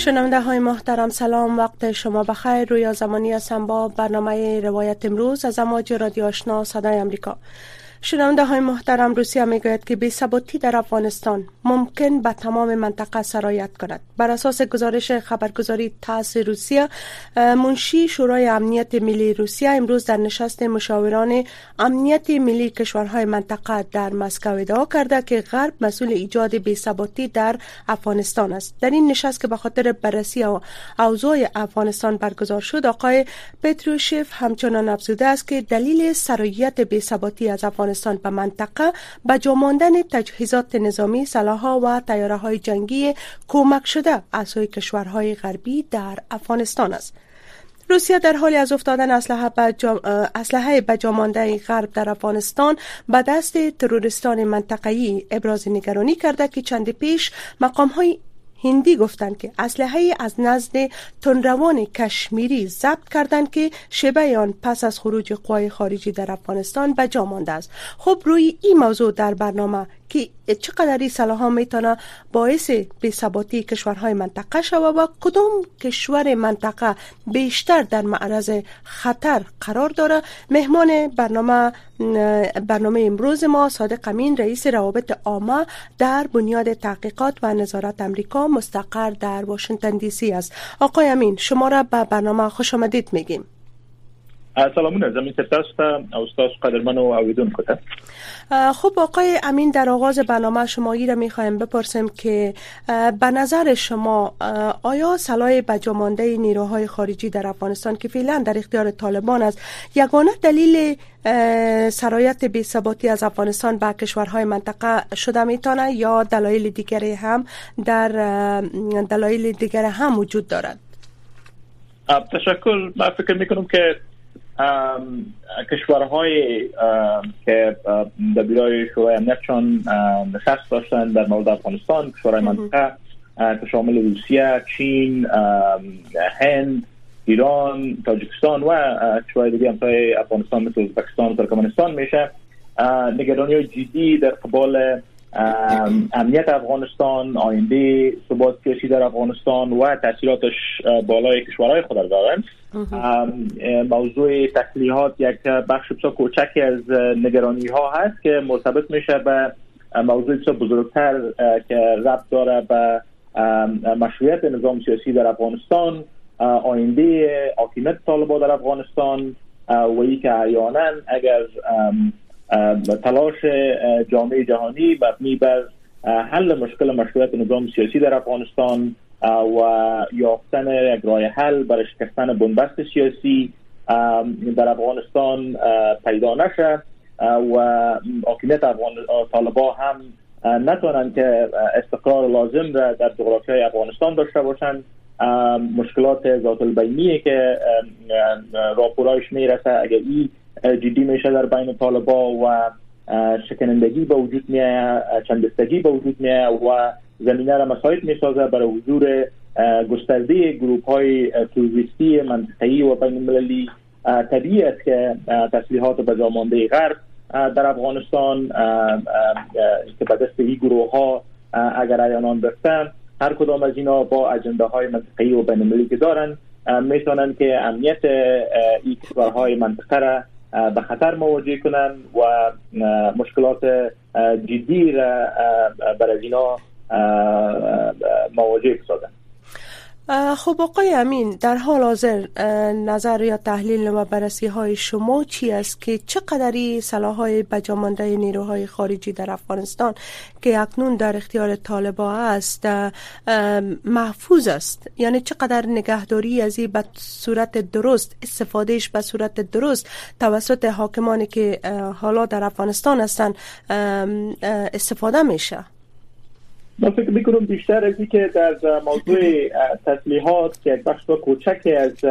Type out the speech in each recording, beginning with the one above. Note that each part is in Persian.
شنونده های محترم سلام. وقت شما بخیر. روی زمانی هستم با برنامه روایت امروز از امواج رادیو آشنا صدای امریکا شنونده های محترم روسیه می‌گوید که بی‌ثباتی در افغانستان ممکن به تمام منطقه سرایت کند. بر اساس گزارش خبرگزاری تاس روسیه منشی شورای امنیت ملی روسیه امروز در نشست مشاوران امنیت ملی کشورهای منطقه در مسکو ادعا کرده که غرب مسئول ایجاد بی‌ثباتی در افغانستان است. در این نشست که به خاطر بررسی و اوضاع افغانستان برگزار شد آقای پتروشف همچنان افزوده است که دلیل سرایت بی‌ثباتی از افغانستان افغانستان به منطقه به جاماندن تجهیزات نظامی سلاحها و تیاره های جنگی کمک شده. از سوی کشورهای غربی در افغانستان است. روسیه در حال از افتادن اسلحه به جامانده غرب در افغانستان به دست ترورستان منطقه‌ای ابراز نگرانی کرده که چند پیش مقام های هندی گفتند که اسلحه از نزد تنروان کشمیری ضبط کردند که شبه آن پس از خروج قوای خارجی در افغانستان به جا مانده است. خب روی این موضوع در برنامه که چقدر این صلاح می‌تونه باعث ثباتی کشورهای منطقه شود و کدام کشور منطقه بیشتر در معرض خطر قرار داره. مهمان برنامه برنامه امروز ما صادق امین رئیس روابط عامه در بنیاد تحقیقات و نظارت امریکا مستقر در واشنگتن دی سی است. آقای امین شما را به برنامه خوش آمدید میگیم. سلامونه زمین تاسو او استاد قدرمن و اویدونکو خب آقای امین در آغاز برنامه شما را می‌خوایم بپرسیم که به نظر شما آیا صلاح بجامانده نیروهای خارجی در افغانستان که فعلا در اختیار طالبان است یگانه دلیل سرایت بی ثباتی از افغانستان به کشورهای منطقه شده می‌تونه یا دلایل دیگری هم در دلایل دیگر هم وجود دارد؟ تشکر. من فکر می‌کنم که کشورهای که در بیرای شورای امنیتشان نشست داشتن در مورد افغانستان کشورهای منطقه که شامل روسیه، چین، هند، ایران، تاجیکستان و کشورهای دیگه همسای افغانستان مثل ازبکستان و ترکمنستان میشه. نگرانی های جدی در قبال امنیت افغانستان آینده ثبات سیاسی در افغانستان و تاثیراتش بالای کشورهای خود دارند موضوع تسلیحات یک بخش بسیار کوچکی از نگرانی ها هست که مرتبط میشه به موضوع بسیار بزرگتر که ربط داره به مشروعیت نظام سیاسی در افغانستان آینده حاکمیت طالبان در افغانستان و ای که احیانا اگر تلاش جامعه جهانی مبنی بر حل مشکل مشروعیت نظام سیاسی در افغانستان و یافتن یک راه حل برای شکستن بنبست سیاسی در افغانستان پیدا نشه و حاکمیت طالبا هم نتونن که استقرار لازم را در جغرافیای افغانستان داشته باشند مشکلات ذات البینی که راپورایش می‌رسه. اگر این جدی میشه در بین طالبا و شکنندگی به وجود میاد چندستگی به وجود میاد و زمینه را مساعد می‌سازه برای حضور گسترده گروپ های توریستی منطقه‌ای و بین المللی طبیعی است که تسلیحات به جامانده غرب در افغانستان که به دست این گروه ها اگر ایانان برسن هر کدام از اینا با اجنده های منطقه‌ای و بین المللی که دارن می‌تونن که امنیت این کشورهای منطقه را به خطر مواجه کنن و مشکلات جدی را برای اینا مواجه سازن خب آقای امین در حال حاضر نظر یا تحلیل و بررسی های شما چی است که چقدری سلاح های بجامانده نیروهای خارجی در افغانستان که اکنون در اختیار طالبا است محفوظ است؟ یعنی چقدر نگهداری از این به صورت درست استفادهش به صورت درست توسط حاکمانی که حالا در افغانستان هستند استفاده میشه؟ من فکر می‌کنم بیشتر از که در موضوع تسلیحات که یک بخش کوچکی از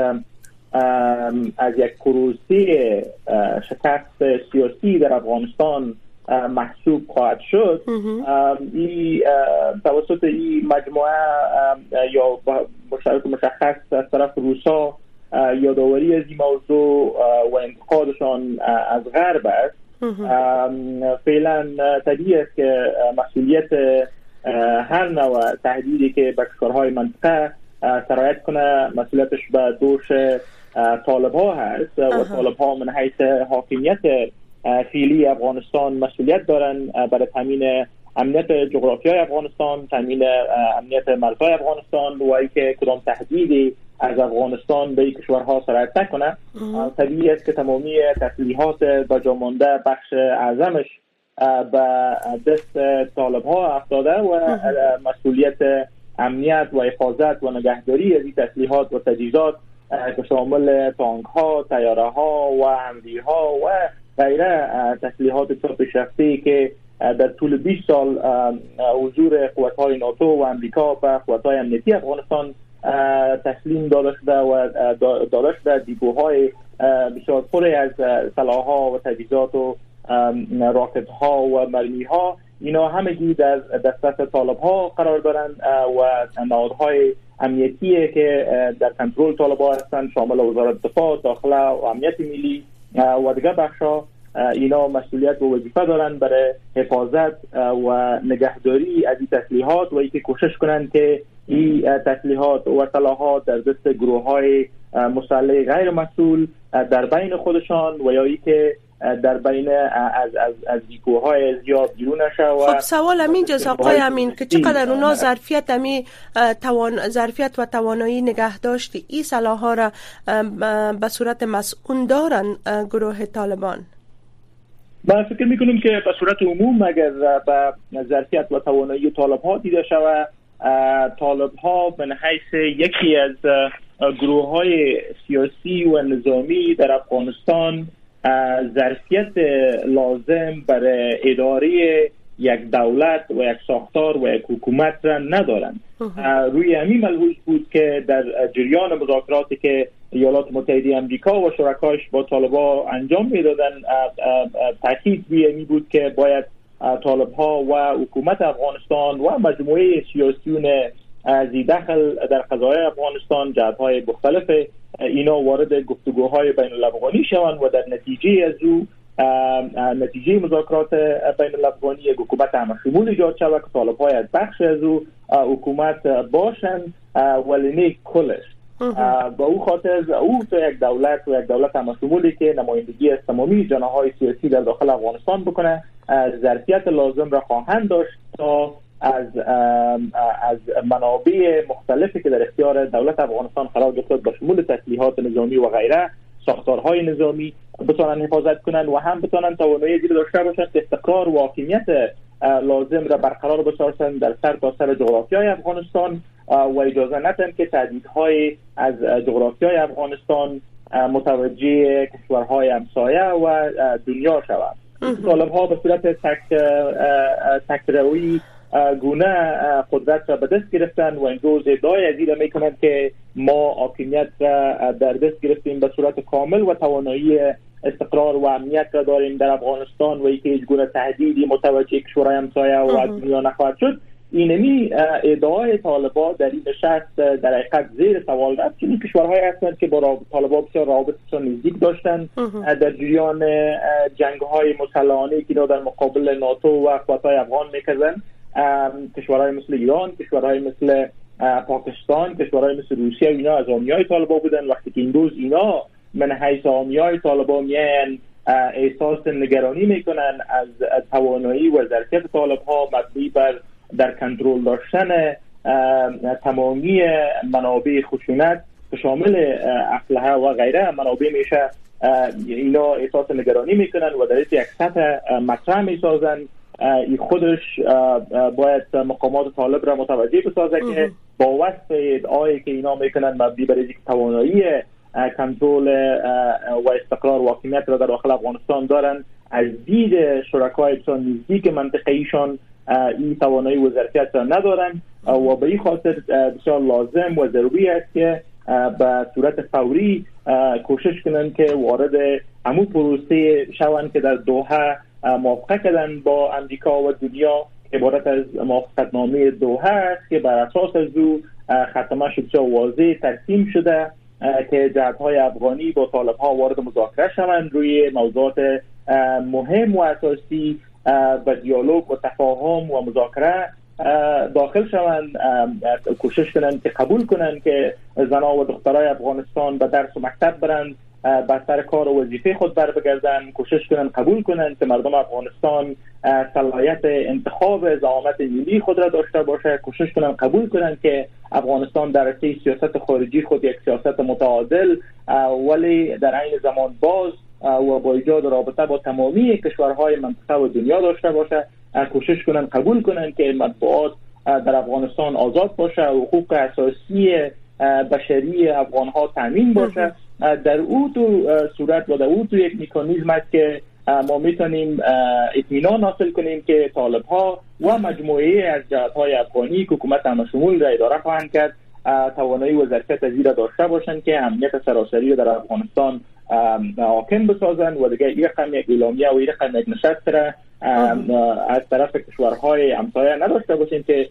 از یک کروسی شکست سیاسی در افغانستان محسوب خواهد شد. این توسط این مجموعه یا مشارکت مشخص از طرف روسا یادآوری از این موضوع و انتقادشان از غرب است. فعلا طبیعی است که مسئولیت هر نوع تهدیدی که به کشورهای منطقه سرایت کنه مسئولیتش به دوش طالب ها هست و طالب ها من حیث حاکمیت فیلی افغانستان مسئولیت دارن برای تامین امنیت جغرافیای افغانستان تامین امنیت مرزهای افغانستان و اینکه کدام تهدیدی از افغانستان به کشورها سرایت نکنه. طبیعی است که تمامی تسلیحات با جامانده بخش اعظمش به دست طالب ها افتاده و مسئولیت امنیت و حفاظت و نگهداری از این تسلیحات و تجهیزات که شامل تانک ها، تیاره ها و همدی ها و غیره تسلیحات پیشرفته که در طول 20 سال حضور قوت های ناتو و امریکا به قوت های امنیتی افغانستان تسلیم داده شده و داده شده. دیپوهای بسیار پر از سلاح ها و تجهیزات و راکت ها و مرمی ها اینا همگی در دسترس طالب ها قرار دارند و نهادهای امنیتی که در کنترل طالب ها هستند شامل وزارت دفاع داخله و امنیت ملی و دیگه بخشا اینا مسئولیت و وظیفه دارند برای حفاظت و نگهداری از این تسلیحات و اینکه کوشش کنند که این تسلیحات و سلاحات در دست گروه های مسلح غیر مسئول در بین خودشان و یا که در بین از از از های زیاد بیرون نشه خب سوال همین جز آقای همین که چقدر اونا ظرفیت امی توان ظرفیت و توانایی نگه داشت این سلاح ها را به صورت مسئول دارن گروه طالبان؟ من فکر می‌کنم که به صورت عموم اگر به ظرفیت و توانایی طالب ها دیده شود طالب ها به حیث یکی از گروه های سیاسی و نظامی در افغانستان ظرفیت لازم برای اداره یک دولت و یک ساختار و یک حکومت را ندارند روی همین ملحوظ بود که در جریان مذاکراتی که ایالات متحده امریکا و شرکاش با طالبا انجام می‌دادن تاکید روی بود که باید طالب ها و حکومت افغانستان و مجموعه سیاسیون زی دخل در قضای افغانستان جهت های مختلف اینا وارد گفتگوهای بین الافغانی شوند و در نتیجه از او نتیجه مذاکرات بین الافغانی یک حکومت همه شمول ایجاد شود که طالب های از بخش از او حکومت باشند ولی نه کلش. با او خاطر او تو یک دولت و یک دولت همه شمولی که نمایندگی از تمامی جناهای سیاسی در داخل افغانستان بکنه ظرفیت لازم را خواهند داشت تا از از منابع مختلفی که در اختیار دولت افغانستان قرار گرفته با شمول تسلیحات نظامی و غیره ساختارهای نظامی بتونن حفاظت کنن و هم بتونن توانایی دیگه داشته باشن استقرار و حاکمیت لازم را برقرار بسازن در سر تا سر جغرافیای افغانستان. و اجازه ندن که تهدیدهای از جغرافیای افغانستان متوجه کشورهای همسایه و دنیا شود طالب ها به صورت تک تکروی گونه قدرت را به دست گرفتن و امروز ادعای از این می‌کنند که ما حاکمیت را در دست گرفتیم به صورت کامل و توانایی استقرار و امنیت را داریم در افغانستان و اینکه هیچ گونه تهدیدی متوجه کشورهای همسایه و دنیا نخواهد شد. اینمی ادعای طالبا در این نشست در حقیقت زیر سوال رفت. که این کشورهایی هستند که با طالبا بسیار روابطشان نزدیک داشتند در جریان جنگ های مسلحانه که در مقابل ناتو و قوات افغان می‌کردن. کشورهای مثل ایران کشورهای مثل پاکستان کشورهای مثل روسیه اینا از های طالبا بودن. وقتی که این روز اینا من حیث های طالبا میان احساس نگرانی می‌کنن از توانایی و ظرفیت طالب ها مبنی بر در کنترل داشتن تمامی منابع خشونت که شامل اسلحه و غیره منابع میشه اینا احساس نگرانی می‌کنن. و در یک سطح مطرح می‌سازن. خودش باید مقامات طالب را متوجه بسازه که با وصف ادعایی که اینا می‌کنن مبنی بر توانایی کنترل و استقرار و حاکمیت را در داخل افغانستان دارن از دید شرکای بسیار نزدیک منطقه ایشان این توانایی و ظرفیت را ندارن و به این خاطر بسیار لازم و ضروری است که به صورت فوری کوشش کنند که وارد همون پروسه شوند که در دوحه موافقه کردن با امریکا و دنیا عبارت از موافقت نامه دوحه است که بر اساس از او ختمه شد واضح ترسیم شده که جهت های افغانی با طالب ها وارد مذاکره شوند روی موضوعات مهم و اساسی و دیالوگ و تفاهم و مذاکره داخل شوند کوشش کنند که قبول کنند که زنها و دخترای افغانستان به درس و مکتب برند. بر سر کار و وظیفه خود بر بگردن کوشش کنند قبول کنند که مردم افغانستان صلاحیت انتخاب زعامت ملی خود را داشته باشه. کوشش کنند قبول کنند که افغانستان در سیاست خارجی خود یک سیاست متعادل ولی در عین زمان باز و با ایجاد رابطه با تمامی کشورهای منطقه و دنیا داشته باشه. کوشش کنند قبول کنند که مطبوعات در افغانستان آزاد باشه و حقوق اساسی بشری افغان ها تامین باشه. در او تو صورت و در او تو یک میکانیزم است که ما می‌تونیم اطمینان حاصل کنیم که طالب ها و مجموعه از جهت های افغانی که حکومت همشمول را اداره خواهند کرد توانایی و ظرفیت از داشته باشند که امنیت سراسری در افغانستان حاکم بسازند و دیگه این رقم یک اعلامیه و این رقم یک نشست را از طرف کشورهای همسایه نداشته باشیم که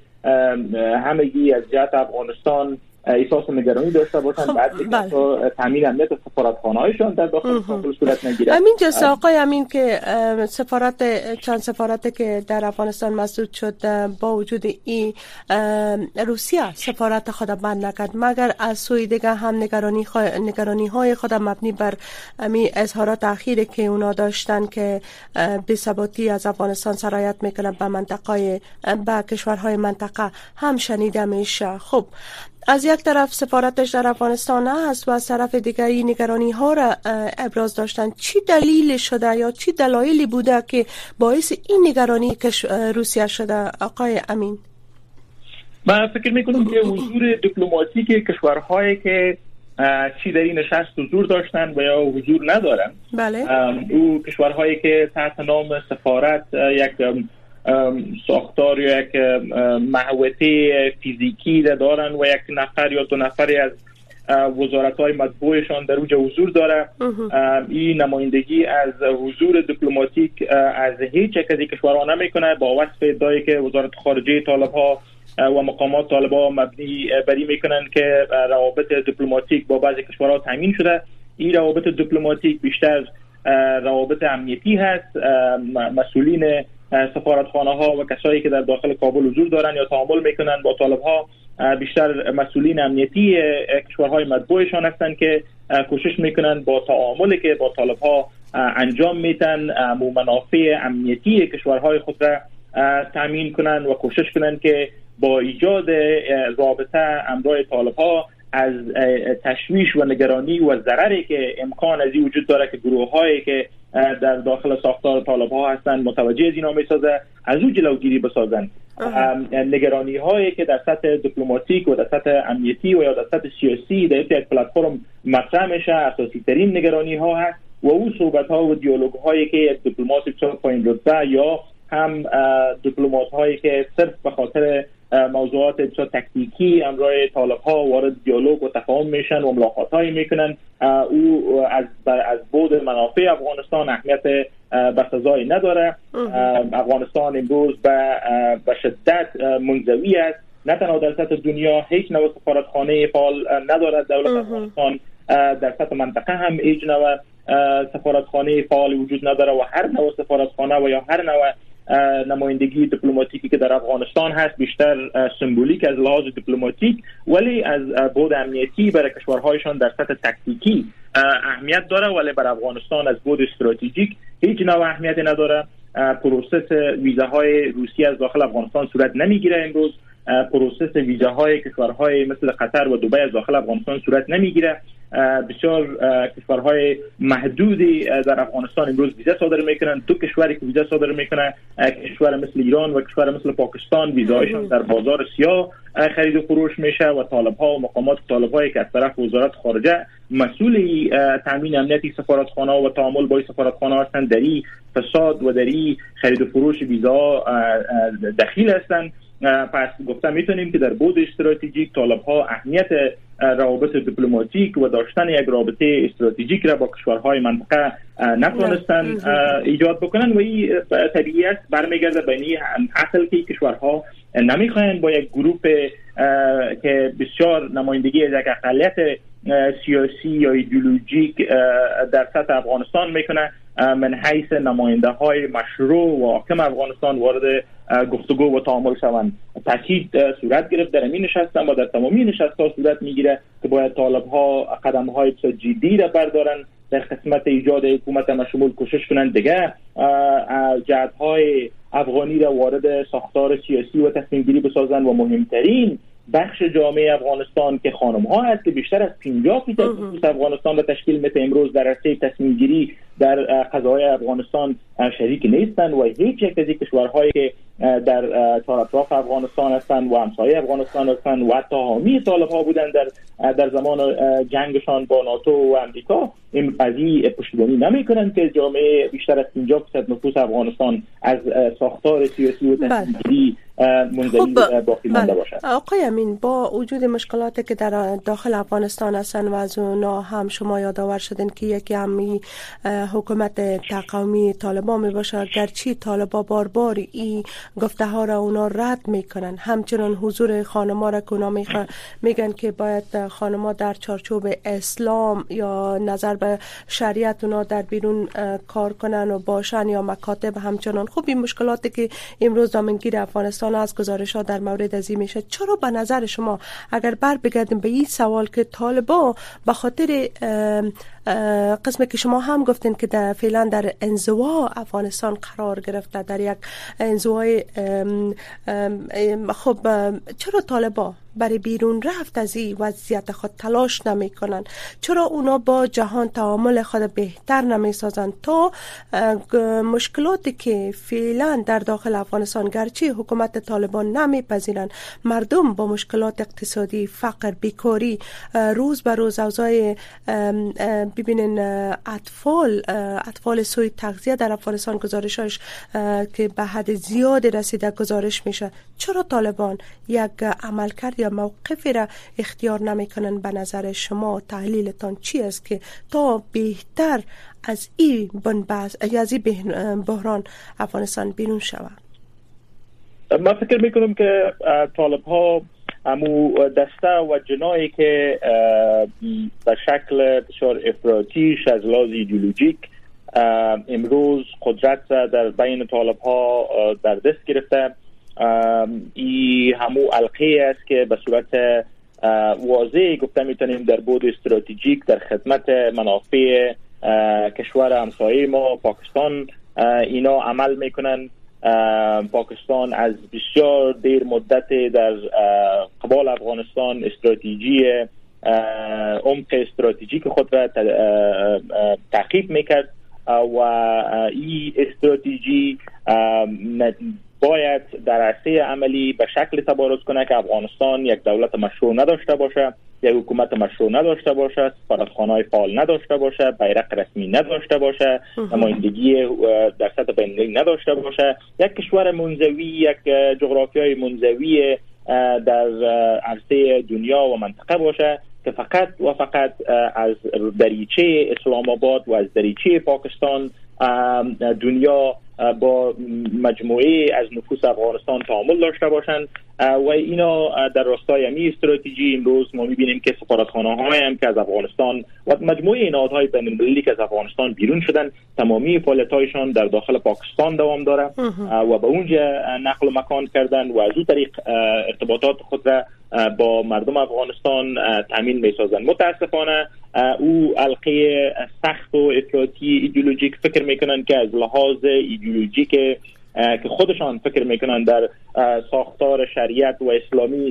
همگی از جهت افغانستان احساس نگرانی داشته باشن. خب بعد بله. تامین امنیت سفارتخانه هایشان در داخل کابل صورت نگیره. همین جلسه آقای امین که سفارت چند سفارت که در افغانستان مسدود شد با وجود این روسیه سفارت خود بند نکرد. مگر از سوی دیگه هم نگرانی, نگرانی های خود مبنی بر امی اظهارات اخیری که اونا داشتن که بی ثباتی از افغانستان سرایت می‌کنه به منطقه به کشورهای منطقه هم شنیده میشه خب از یک طرف سفارتش در افغانستان هست و از طرف دیگری نگرانی ها را ابراز داشتن چی دلیل شده یا چی دلایلی بوده که باعث این نگرانی روسیه شده؟ آقای امین. من فکر می‌کنم که حضور دیپلماتیک کشورهایی که چی در این نشست حضور داشتن و یا حضور ندارن بله. او کشورهایی که تحت نام سفارت یک ساختار یا یک محوطه فیزیکی دارن و یک نفر یا دو نفری از وزارت های مطبوعشان در اوج حضور داره. این نمایندگی از حضور دیپلماتیک از هیچ یک از کشورها نمی‌کنه. با وصف ادعایی که وزارت خارجه طالب ها و مقامات طالب ها مبنی بری می‌کنن که روابط دیپلماتیک با بعضی کشورها تامین شده. این روابط دیپلماتیک بیشتر روابط امنیتی هست. مسئولین سفارتخانه ها و کسایی که در داخل کابل حضور دارن یا تعامل می‌کنن با طالب ها بیشتر مسئولین امنیتی کشورهای مطبوعشان هستند که کوشش می‌کنن با تعاملی که با طالب ها انجام میتن منافع امنیتی کشورهای خود را تامین کنند و کوشش کنند که با ایجاد رابطه امرای طالب ها از تشویش و نگرانی و ضرری که امکان از وجود داره که گروه هایی که در داخل ساختار طالب ها هستند متوجه از اینا می‌سازه. از او جلوگیری بسازن. نگرانی هایی که در سطح دیپلماتیک و در سطح امنیتی و یا در سطح سیاسی در یک پلتفرم مطرح میشه اساسی ترین نگرانی ها هست و او صحبت ها و دیالوگ هایی که یک دیپلمات پایین رتبه یا هم دیپلمات هایی که صرف به خاطر موضوعات بسیار تکتیکی امرای طالب ها وارد دیالوگ و تفاهم میشن و ملاقات هایی می‌کنن او از از بود منافع افغانستان اهمیت به سزایی نداره. افغانستان امروز به به شدت منزوی است. نه تنها در سطح دنیا هیچ نوع سفارتخانه فعال ندارد. دولت افغانستان در سطح منطقه هم هیچ نوع سفارتخانه فعال وجود نداره و هر نوع سفارتخانه و یا هر نوع نمایندگی دیپلماتیکی که در افغانستان هست بیشتر سمبولیک از لحاظ دیپلماتیک ولی از بعد امنیتی برای کشورهایشان در سطح تکتیکی اهمیت داره ولی بر افغانستان از بعد استراتژیک هیچ نوع اهمیتی نداره. process ویزاهای روسیه از داخل افغانستان صورت نمی‌گیره امروز. process ویزاهای کشورهای مثل قطر و دبی از داخل افغانستان صورت نمی‌گیره. بسیار کشورهای محدودی در افغانستان امروز ویزا صادر می‌کنن. دو کشوری که ویزا صادر می‌کنن کشور مثل ایران و کشور مثل پاکستان ویزایشان در بازار سیاه خرید و فروش میشه و طالب ها و مقامات طالب هایی که از طرف وزارت خارجه مسئول تامین امنیتی سفارتخانه و تعامل با سفارتخانه هستند در فساد و در خرید و فروش ویزا دخیل هستند پس گفتم می‌تونیم که در بود استراتژیک طالب ها اهمیت روابط دیپلماتیک و داشتن یک رابطه استراتژیک را با کشورهای منطقه نتونستن ایجاد بکنن و این طبیعی است برمیگرده به اصل که کشورها نمی‌خواین با یک گروه که بسیار نمایندگی از یک اقلیت سیاسی یا ایدئولوژیک در سطح افغانستان می‌کنه. من حیث نماینده های مشروع و حاکم افغانستان وارد گفتگو و تعامل شوند. تاکید صورت گرفت. در این نشست و در تمامی نشست ها صورت می‌گیره که باید طالب ها قدم های جدی را بردارن در قسمت ایجاد حکومت مشمول کوشش کنند. دیگه جهت های افغانی را وارد ساختار سیاسی و تصمیم گیری بسازن و مهمترین بخش جامعه افغانستان که خانم ها هست که بیشتر از 50 فیصد افغانستان به تشکیل مثل امروز در عرصه تصمیم گیری در قضای افغانستان شریک نیستند و هیچ یک از کشورهایی که در اطراف افغانستان هستند و همسایه افغانستان هستند و حتی حامی طالب ها بودند در در زمان جنگشان با ناتو و امریکا قضیه پشتیبانی نمی‌کنند که جامعه بیشتر از 50 درصد نفوس افغانستان از ساختار سیاسی و تصمیمگیری خب باقی مانده بله. باشد. آقای امین با وجود مشکلاتی که در داخل افغانستان هستند و از اونا هم شما یادآور شدین که یکی همی حکومت تقامی طالبان می باشه گرچه طالبا بار بار این گفته ها را اونا رد می‌کنن. همچنان حضور خانما را که اونا میگن که باید خانما در چارچوب اسلام یا نظر به شریعت اونا در بیرون کار کنن و باشن یا مکاتب همچنان. خوب این مشکلاتی که امروز دامنگیر افغانستان از گزارش ها در مورد ازی میشه. چرا به نظر شما اگر بر بگردیم به این سوال که طالبا به خاطر قسمی که شما هم گفتین که در فعلا در انزوا افغانستان قرار گرفته در یک انزوای خب چرا طالبا برای بیرون رفت از این وضعیت خود تلاش نمی کنن چرا اونا با جهان تعامل خود بهتر نمی سازن تا مشکلاتی که فعلا در داخل افغانستان گرچه حکومت طالبان نمی پذیرن مردم با مشکلات اقتصادی فقر بیکاری روز به روز اوضاع ببینین اطفال اطفال سوی تغذیه در افغانستان گزارشش که به حد زیاد رسیده گزارش میشه. چرا طالبان یک عملکرد یا موقفی را اختیار نمی‌کنن؟ به نظر شما تحلیلتان چی است که تا بهتر از این بنبست از این بحران افغانستان بیرون شود؟ من فکر می‌کنم که طالب ها امو دسته و جنایی که به شکل بسیار افراطیش از لحاظ ایدئولوژیک امروز قدرت در بین طالب ها در دست گرفته. ای همو علقه است که به صورت واضح گفته می‌تونیم در بود استراتژیک در خدمت منافع کشور همسایه ما پاکستان اینا عمل می‌کنن. پاکستان از بسیار دیر مدت در قبال افغانستان استراتژی عمق استراتژیک خود را تعقیب می‌کرد. و این استراتژی باید در عرصه عملی به شکل تبارز کنه که افغانستان یک دولت مشروع نداشته باشه یک حکومت مشروع نداشته باشه سفارتخانه های فعال نداشته باشه بیرق رسمی نداشته باشه نمایندگی در سطح بینالمللی نداشته باشه. یک کشور منزوی یک جغرافی های منزوی در عرصه دنیا و منطقه باشه که فقط و فقط از دریچه اسلام آباد و از دریچه پاکستان دنیا با مجموعه از نفوس افغانستان تعامل داشته باشند. و اینا در راستای امی استراتژی امروز ما می‌بینیم که سفارتخانه های هم که از افغانستان و مجموعه نهادهای بین المللی که از افغانستان بیرون شدن تمامی فعالیت هایشان در داخل پاکستان دوام داره. و به اونجا نقل و مکان کردن و از اون طریق ارتباطات خود را با مردم افغانستان تامین می‌سازن. متاسفانه او علقه سخت و افراطی ایدئولوژیک فکر می‌کنن که از لحاظ ایدئولوژیک که خودشان فکر می‌کنن در ساختار شریعت و اسلامی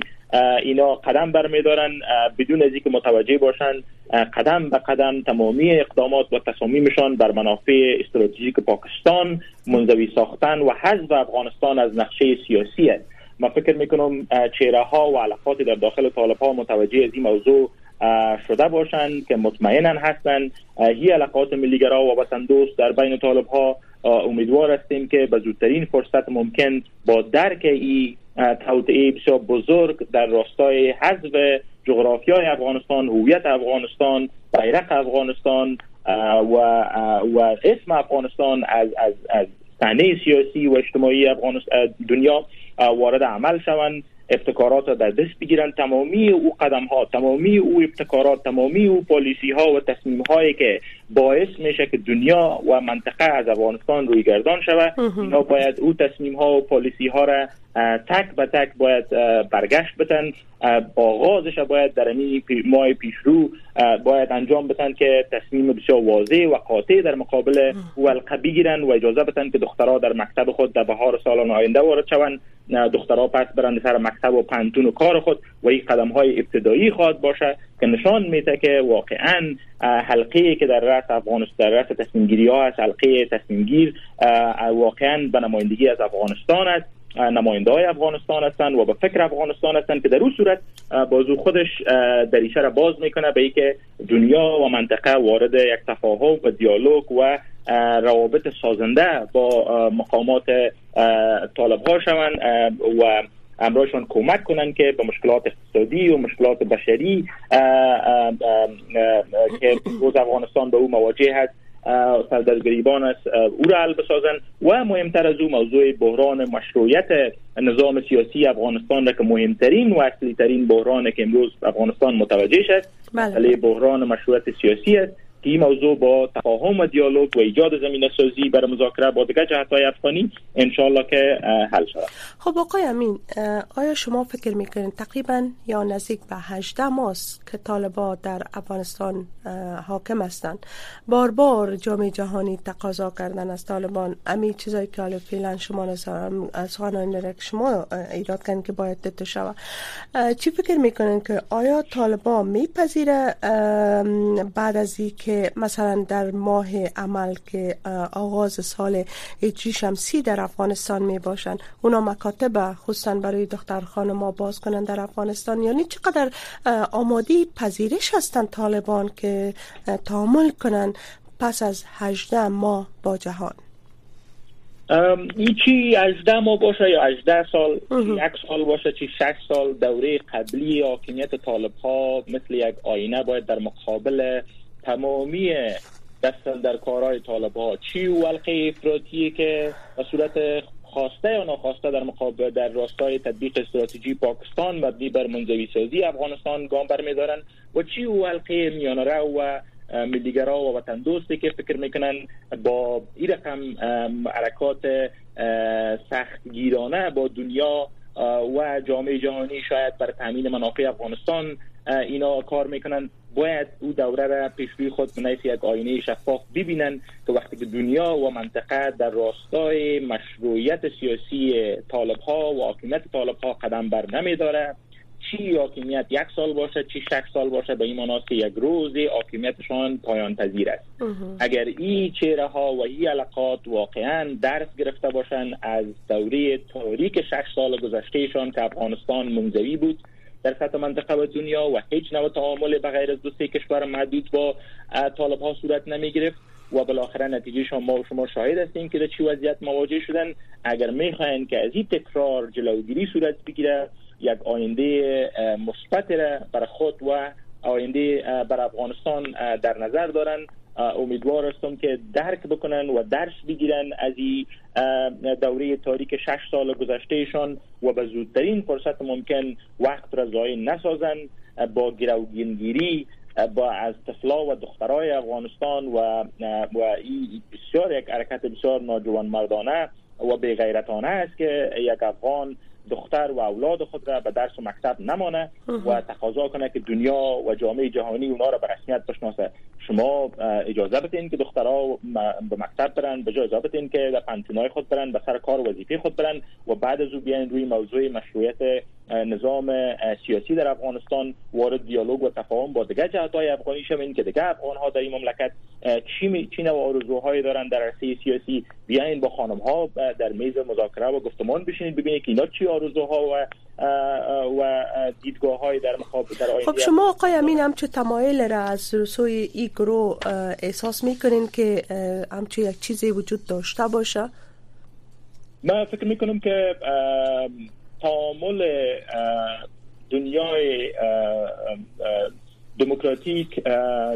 اینا قدم برمیدارن. بدون از اینکه متوجه باشن قدم به قدم تمامی اقدامات و تصامیمشان بر منافع استراتژیک پاکستان منزوی ساختن و حذف افغانستان از نقشه سیاسی است. من فکر می‌کنم چهره ها و علاقات در داخل طالب ها متوجه از این موضوع شده باشند که مطمئنا هستند. هی علاقات ملیگرا و وطن دوست در بین طالب ها امیدوار هستیم که به زودترین فرصت ممکن با درک ای توطعه بسیار بزرگ در راستای حذف جغرافیای افغانستان هویت افغانستان بیرق افغانستان و و اسم افغانستان از از از سیاسی و اجتماعی افغانستان دنیا وارد عمل شوند. ابتکارات را در دست بگیرن. تمامی او قدم ها تمامی او ابتکارات تمامی او پالیسی ها و تصمیم هایی که باعث میشه که دنیا و منطقه از افغانستان روی گردان شود. اینا باید او تصمیم ها و پالیسی ها را تک به تک باید برگشت بتن. آغازش باید در این ماه پیشرو باید انجام بتن که تصمیم بسیار واضح و قاطع در مقابل ولقه بگیرن و اجازه بتن که دخترها در مکتب خود در بهار سالان آینده وارد شوند دخترها پس برند سر مکتب و پنتون و کار خود و این قدم های ابتدایی خواهد باشه که نشان میده که واقعا حلقه که در رأس افغانستان در رأس تصمیم گیری ها است حلقه تصمیم گیر واقعا به نمایندگی از افغانستان است نماینده های افغانستان هستند و به فکر افغانستان هستند که در اون صورت بازو خودش دریچه را باز می‌کنه به اینکه دنیا و منطقه وارد یک تفاهم و دیالوگ و روابط سازنده با مقامات طالب ها شوند و امرایشان کمک کنند که به مشکلات اقتصادی و مشکلات بشری که روز افغانستان به او مواجه هست سر گریبان است او را حل بسازن و مهمتر از او موضوع بحران مشروعیت نظام سیاسی افغانستان را که مهمترین و اصلی ترین بحران که امروز افغانستان متوجه است بله. بحران مشروعیت سیاسی است این موضوع با تفاهم و دیالوگ و ایجاد زمینه سازی برای مذاکره با دیگر جهت های افغانی انشالله که حل شود. خب آقای امین آیا شما فکر می‌کنید تقریبا یا نزدیک به 18 ماست که طالبا در افغانستان حاکم هستند بار بار جامعه جهانی تقاضا کردن از طالبان؟ امی چیزایی که حالا فعلا شما از سخنان شما ایراد کردن که باید دته شود. چی فکر می‌کنید که آیا طالبا میپذیره بعد از که مثلا در ماه عمل که آغاز سال هجری شمسی در افغانستان می باشن اونا مکاتب خصوصا برای دختر خانم باز کنن در افغانستان. یعنی چقدر آمادی پذیرش هستن طالبان که تعامل کنن پس از 18 ماه با جهان؟ چی 18 ماه باشه یا 18 سال یک سال باشه چی 6 سال دوره قبلی حاکمیت طالب ها مثل یک آینه باید در مقابل تمامی دستن در کارهای طالب ها چی ولقه افراطی که به صورت خواسته یا ناخواسته در مقابل در راستای تطبیق استراتژی پاکستان مبنی بر منزوی سازی افغانستان گام برمیدارن و چی ولقه میانره و ملیگرا و وطن دوستی که فکر می‌کنن با این رقم حرکات سختگیرانه با دنیا و جامعه جهانی شاید بر تامین منافع افغانستان اینا کار می‌کنن. باید او دوره را پیش خود به یک آینه شفاف ببینن که وقتی که دنیا و منطقه در راستای مشروعیت سیاسی طالب ها و حاکمیت طالب ها قدم بر نمیداره چی حاکمیت یک سال باشه چی شک سال باشه به این معناست که یک روز حاکمیتشان پایان پذیر است. اگر این چهره ها و این علاقات واقعا درس گرفته باشند از دوره تاریک شش سال گذشتهشان که افغانستان منزوی بود در سطح منطقه و دنیا و هیچ نوع تعامل به از دو سه کشور محدود با طالب ها صورت نمی گرفت و بالاخره نتیجه شما شما شاهد هستین که در چی وضعیت مواجه شدن. اگر می‌خواین که از این تکرار جلوگیری صورت بگیره یک آینده مثبت را بر خود و آینده بر افغانستان در نظر دارن. امیدوار هستم که درک بکنن و درس بگیرن از این دوره تاریک شش سال گذشتهشان و به زودترین فرصت ممکن وقت را ضایع نسازن با گروگینگیری با از طفلا و دخترای افغانستان و و این بسیار یک حرکت بسیار ناجوان مردانه و به غیرتانه است که یک افغان دختر و اولاد خود را به درس و مکتب نمانه و تقاضا کنه که دنیا و جامعه جهانی اونا را به رسمیت بشناسه. شما اجازه بدین که دخترها به مکتب برن به جای اجازه بدین که در پنتونای خود برن به سر کار وظیفه خود برن و بعد از او بیاین روی موضوع مشروعیت نظام سیاسی در افغانستان وارد دیالوگ و تفاهم با دیگر جهت های افغانی شوین که دیگر افغان ها در این مملکت چی چی نوع آرزوهایی دارن در عرصه سیاسی؟ بیاین با خانم ها در میز مذاکره و گفتمان بشینید ببینید که اینا چی آرزوها و و دیدگاه های در مقابل در آینده خب شما آقای امین همچه تمایل را از سوی ای گروه احساس می‌کنین که همچه یک چیزی وجود داشته باشه؟ من فکر می‌کنم که تعامل دنیای دموکراتیک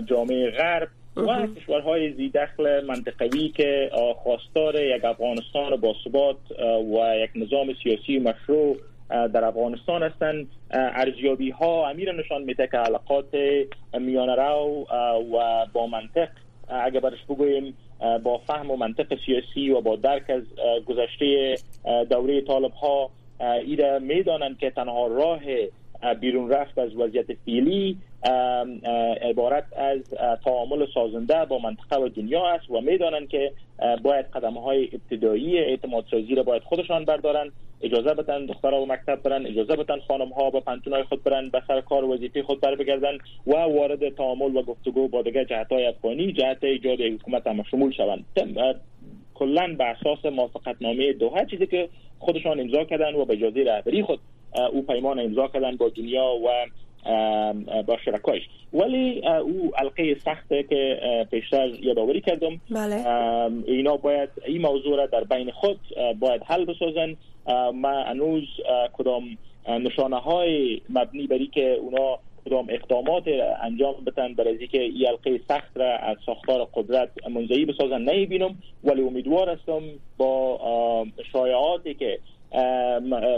جامعه غرب و کشورهای زی دخل منطقوی که خواستار یک افغانستان با ثبات و یک نظام سیاسی مشروع در افغانستان هستند. ارزیابی ها امیر نشان میده که علاقات میانه رو و با منطق اگر برش بگوییم با فهم و منطق سیاسی و با درک از گذشته دوره طالب ها ایره می‌دانند که تنها راه بیرون رفت از وضعیت فعلی عبارت از تعامل سازنده با منطقه و دنیا است و می‌دانند که باید قدم های ابتدایی اعتماد سازی را باید خودشان بردارند اجازه بدن دخترها و مکتب برن اجازه بدن خانم ها به پنتون های خود برن به سر کار وظیفه خود بر بگردن و وارد تعامل و گفتگو با دیگر جهت های افغانی جهت ایجاد حکومت هم شمول شوند. کلا به اساس موافقت نامه دوحه چیزی که خودشان امضا کردن و به اجازه رهبری خود او پیمان امضا کردن با دنیا و با شرکایش. ولی او القه سخته که پیشتر یادآوری کردم. بله. اینا باید این موضوع را در بین خود باید حل بسازن. ما انوز کدام نشانه های مبنی بری که اونا کدام اقدامات انجام بدن برای اینکه این حلقه سخت را از ساختار قدرت منزعی بسازن نمی‌بینم ولی امیدوار هستم با شایعاتی که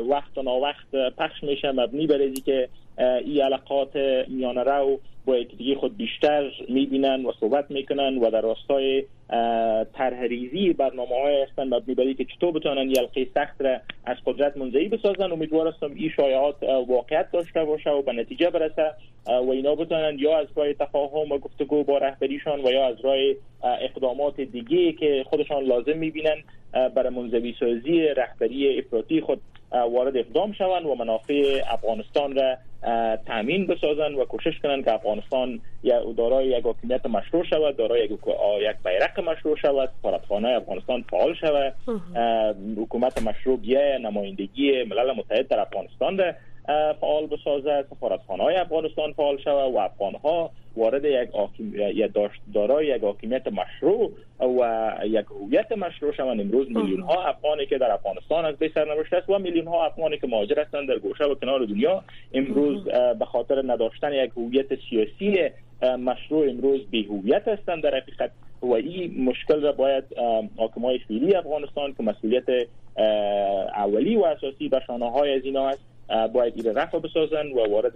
وقت و وقت پخش میشه مبنی بر که این علاقات میانه رو با دیگه خود بیشتر می‌بینن و صحبت می‌کنن و در راستای طرحریزی برنامه های هستن مبنی که چطور بتونن یلقه سخت را از قدرت منزعی بسازن. امیدوار هستم این شایعات واقعیت داشته باشه و به نتیجه برسه و اینا بتونن یا از راه تفاهم و گفتگو با رهبریشان و یا از راه اقدامات دیگه که خودشان لازم می‌بینن برای منزوی سازی رهبری افراطی خود. وارد اقدام شوند و منافع افغانستان را تامین بسازن و کوشش کنند که افغانستان دارای یک حاکمیت مشروع شود دارای یک بیرق مشروع شود سفارتخانه افغانستان فعال شود. حکومت مشروع بیه نمایندگی ملل متحد در افغانستان را فعال بسازد سفارتخانه های افغانستان فعال شود و افغان ها وارد یک دارای یک حاکمیت مشروع و یک هویت مشروع شوند. امروز میلیون ها افغانی که در افغانستان از بین سرنوشته است و میلیون ها افغانی که مهاجر هستند در گوشه و کنار دنیا. امروز به خاطر نداشتن یک هویت سیاسی مشروع امروز بی هویت هستند در حقیقت و این مشکل را باید حاکمای فعلی افغانستان که مسئولیت اولی و اساسی به شانه های از اینا است باید ایره رفع بسازن و وارد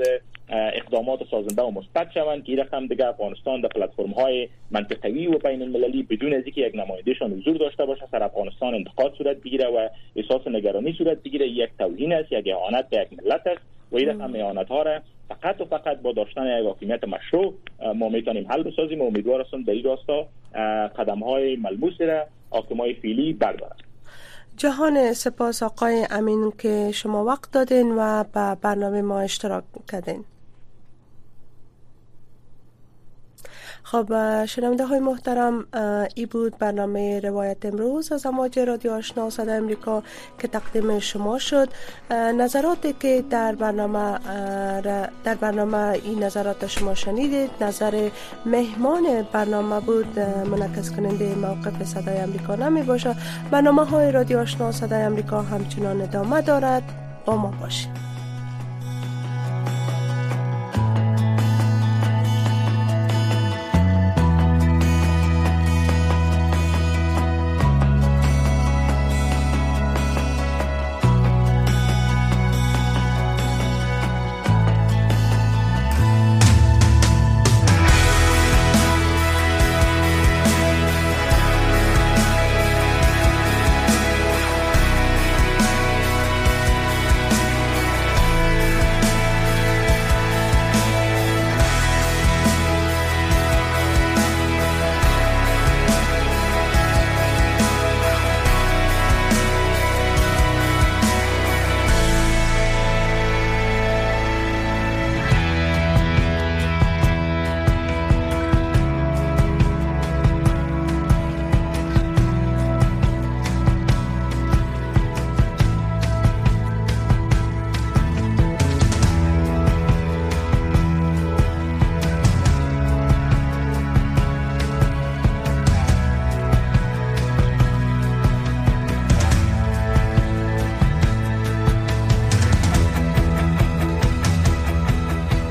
اقدامات سازنده و مثبت شوند. که رقم دیگه افغانستان در پلتفرم های منطقوی و بین المللی بدون از اینکه یک نمایندهشان حضور داشته باشه سر افغانستان انتقاد صورت بگیره و احساس نگرانی صورت بگیره. یک توهین است یک اهانت به یک ملت است و این رقم اهانت ها را فقط و فقط با داشتن یک حاکمیت مشروع ما می‌تونیم حل بسازیم و امیدوار هستم در این راستا قدم های ملموسی را حاکمای فعلی بردارند. جهان سپاس آقای امین که شما وقت دادین و به برنامه ما اشتراک کردین. خب شنونده های محترم ای بود برنامه روایت امروز از امواج رادیو آشنا صدا امریکا که تقدیم شما شد. نظراتی که در برنامه در برنامه این نظرات شما شنیدید نظر مهمان برنامه بود منعکس کننده موقف صدای امریکا نمی باشه برنامه های رادیو آشنا صدای امریکا همچنان ادامه دارد. با ما باشید.